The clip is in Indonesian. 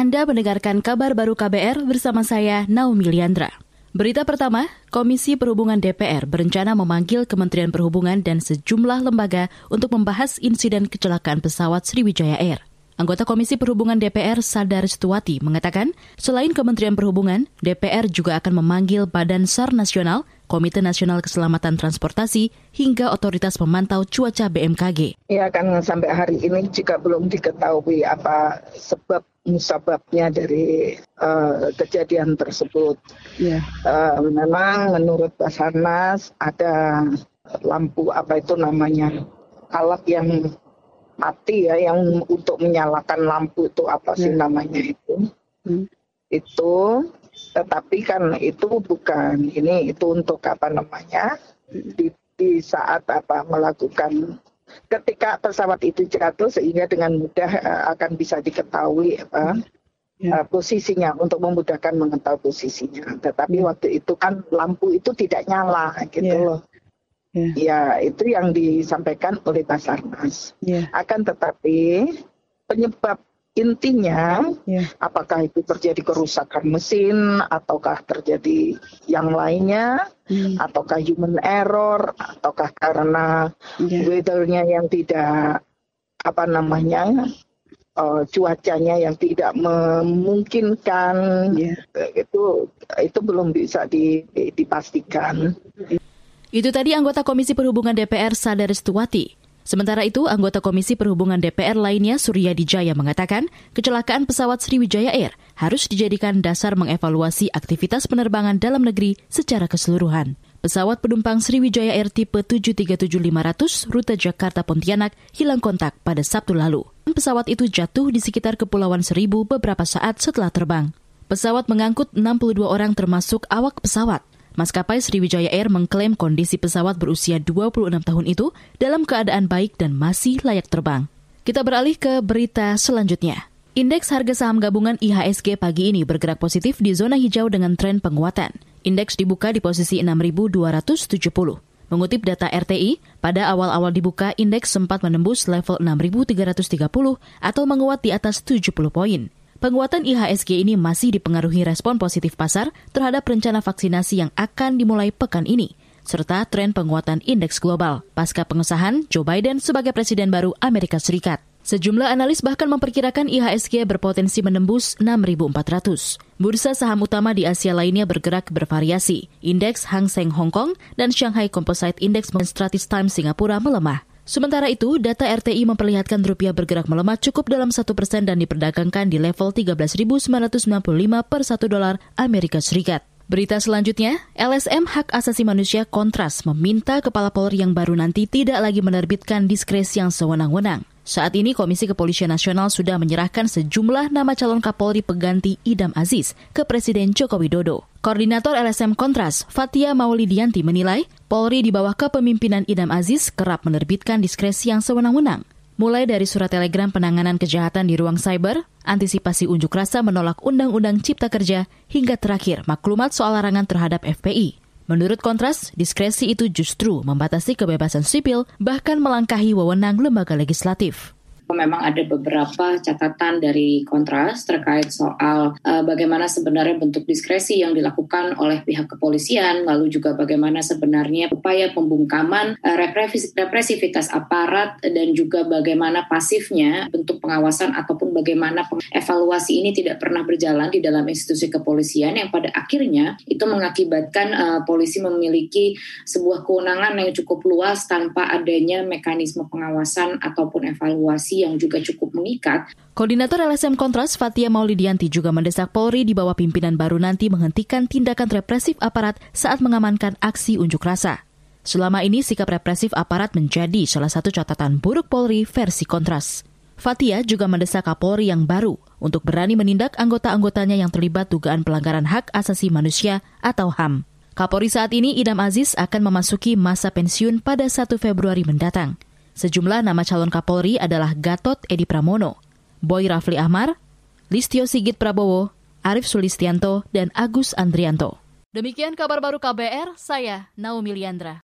Anda mendengarkan kabar baru KBR bersama saya, Naomi Liandra. Berita pertama, Komisi Perhubungan DPR berencana memanggil Kementerian Perhubungan dan sejumlah lembaga untuk membahas insiden kecelakaan pesawat Sriwijaya Air. Anggota Komisi Perhubungan DPR Sadar Stuwati mengatakan, selain Kementerian Perhubungan, DPR juga akan memanggil Badan SAR Nasional Komite Nasional Keselamatan Transportasi, hingga otoritas pemantau cuaca BMKG. Ya kan sampai hari ini juga belum diketahui apa sebab musababnya dari uh, kejadian tersebut. Ya. Uh, memang menurut Basarnas ada lampu apa itu namanya alat yang mati ya yang untuk menyalakan lampu itu apa sih ya. namanya itu. Hmm. Itu tetapi kan itu bukan ini itu untuk apa namanya di, di saat apa melakukan ketika pesawat itu jatuh sehingga dengan mudah uh, akan bisa diketahui apa ya. uh, posisinya untuk memudahkan mengetahui posisinya. Tetapi ya. waktu itu kan lampu itu tidak nyala gitu ya. loh. Ya. ya itu yang disampaikan oleh Basarnas. Ya. Akan tetapi penyebab intinya yeah. apakah itu terjadi kerusakan mesin ataukah terjadi yang lainnya hmm. ataukah human error ataukah karena yeah. weathernya yang tidak apa namanya uh, cuacanya yang tidak memungkinkan yeah. itu itu belum bisa dipastikan. Itu tadi anggota Komisi Perhubungan DPR Sadar Stuwati. Sementara itu, anggota Komisi Perhubungan DPR lainnya Surya Dijaya mengatakan, kecelakaan pesawat Sriwijaya Air harus dijadikan dasar mengevaluasi aktivitas penerbangan dalam negeri secara keseluruhan. Pesawat penumpang Sriwijaya Air tipe 737-500 rute Jakarta Pontianak hilang kontak pada Sabtu lalu. Pesawat itu jatuh di sekitar Kepulauan Seribu beberapa saat setelah terbang. Pesawat mengangkut 62 orang termasuk awak pesawat. Maskapai Sriwijaya Air mengklaim kondisi pesawat berusia 26 tahun itu dalam keadaan baik dan masih layak terbang. Kita beralih ke berita selanjutnya. Indeks harga saham gabungan IHSG pagi ini bergerak positif di zona hijau dengan tren penguatan. Indeks dibuka di posisi 6.270. Mengutip data RTI, pada awal-awal dibuka indeks sempat menembus level 6.330 atau menguat di atas 70 poin. Penguatan IHSG ini masih dipengaruhi respon positif pasar terhadap rencana vaksinasi yang akan dimulai pekan ini, serta tren penguatan indeks global pasca pengesahan Joe Biden sebagai presiden baru Amerika Serikat. Sejumlah analis bahkan memperkirakan IHSG berpotensi menembus 6.400. Bursa saham utama di Asia lainnya bergerak bervariasi. Indeks Hang Seng Hong Kong dan Shanghai Composite Index Stratis Times Singapura melemah. Sementara itu, data RTI memperlihatkan rupiah bergerak melemah cukup dalam satu persen dan diperdagangkan di level 13.995 per satu dolar Amerika Serikat. Berita selanjutnya, LSM Hak Asasi Manusia Kontras meminta Kepala Polri yang baru nanti tidak lagi menerbitkan diskresi yang sewenang-wenang. Saat ini Komisi Kepolisian Nasional sudah menyerahkan sejumlah nama calon Kapolri pengganti Idam Aziz ke Presiden Joko Widodo. Koordinator LSM Kontras, Fatia Maulidianti menilai Polri di bawah kepemimpinan Idam Aziz kerap menerbitkan diskresi yang sewenang-wenang. Mulai dari surat telegram penanganan kejahatan di ruang cyber, antisipasi unjuk rasa menolak Undang-Undang Cipta Kerja, hingga terakhir maklumat soal larangan terhadap FPI. Menurut Kontras, diskresi itu justru membatasi kebebasan sipil, bahkan melangkahi wewenang lembaga legislatif memang ada beberapa catatan dari Kontras terkait soal uh, bagaimana sebenarnya bentuk diskresi yang dilakukan oleh pihak kepolisian, lalu juga bagaimana sebenarnya upaya pembungkaman uh, represivitas aparat dan juga bagaimana pasifnya bentuk pengawasan ataupun bagaimana evaluasi ini tidak pernah berjalan di dalam institusi kepolisian yang pada akhirnya itu mengakibatkan uh, polisi memiliki sebuah kewenangan yang cukup luas tanpa adanya mekanisme pengawasan ataupun evaluasi yang juga cukup mengikat. Koordinator LSM Kontras Fatia Maulidianti juga mendesak Polri di bawah pimpinan baru nanti menghentikan tindakan represif aparat saat mengamankan aksi unjuk rasa. Selama ini sikap represif aparat menjadi salah satu catatan buruk Polri versi Kontras. Fatia juga mendesak Kapolri yang baru untuk berani menindak anggota-anggotanya yang terlibat dugaan pelanggaran hak asasi manusia atau HAM. Kapolri saat ini Idam Aziz akan memasuki masa pensiun pada 1 Februari mendatang. Sejumlah nama calon Kapolri adalah Gatot Edi Pramono, Boy Rafli Ahmar, Listio Sigit Prabowo, Arif Sulistianto, dan Agus Andrianto. Demikian kabar baru KBR, saya Naomi Liandra.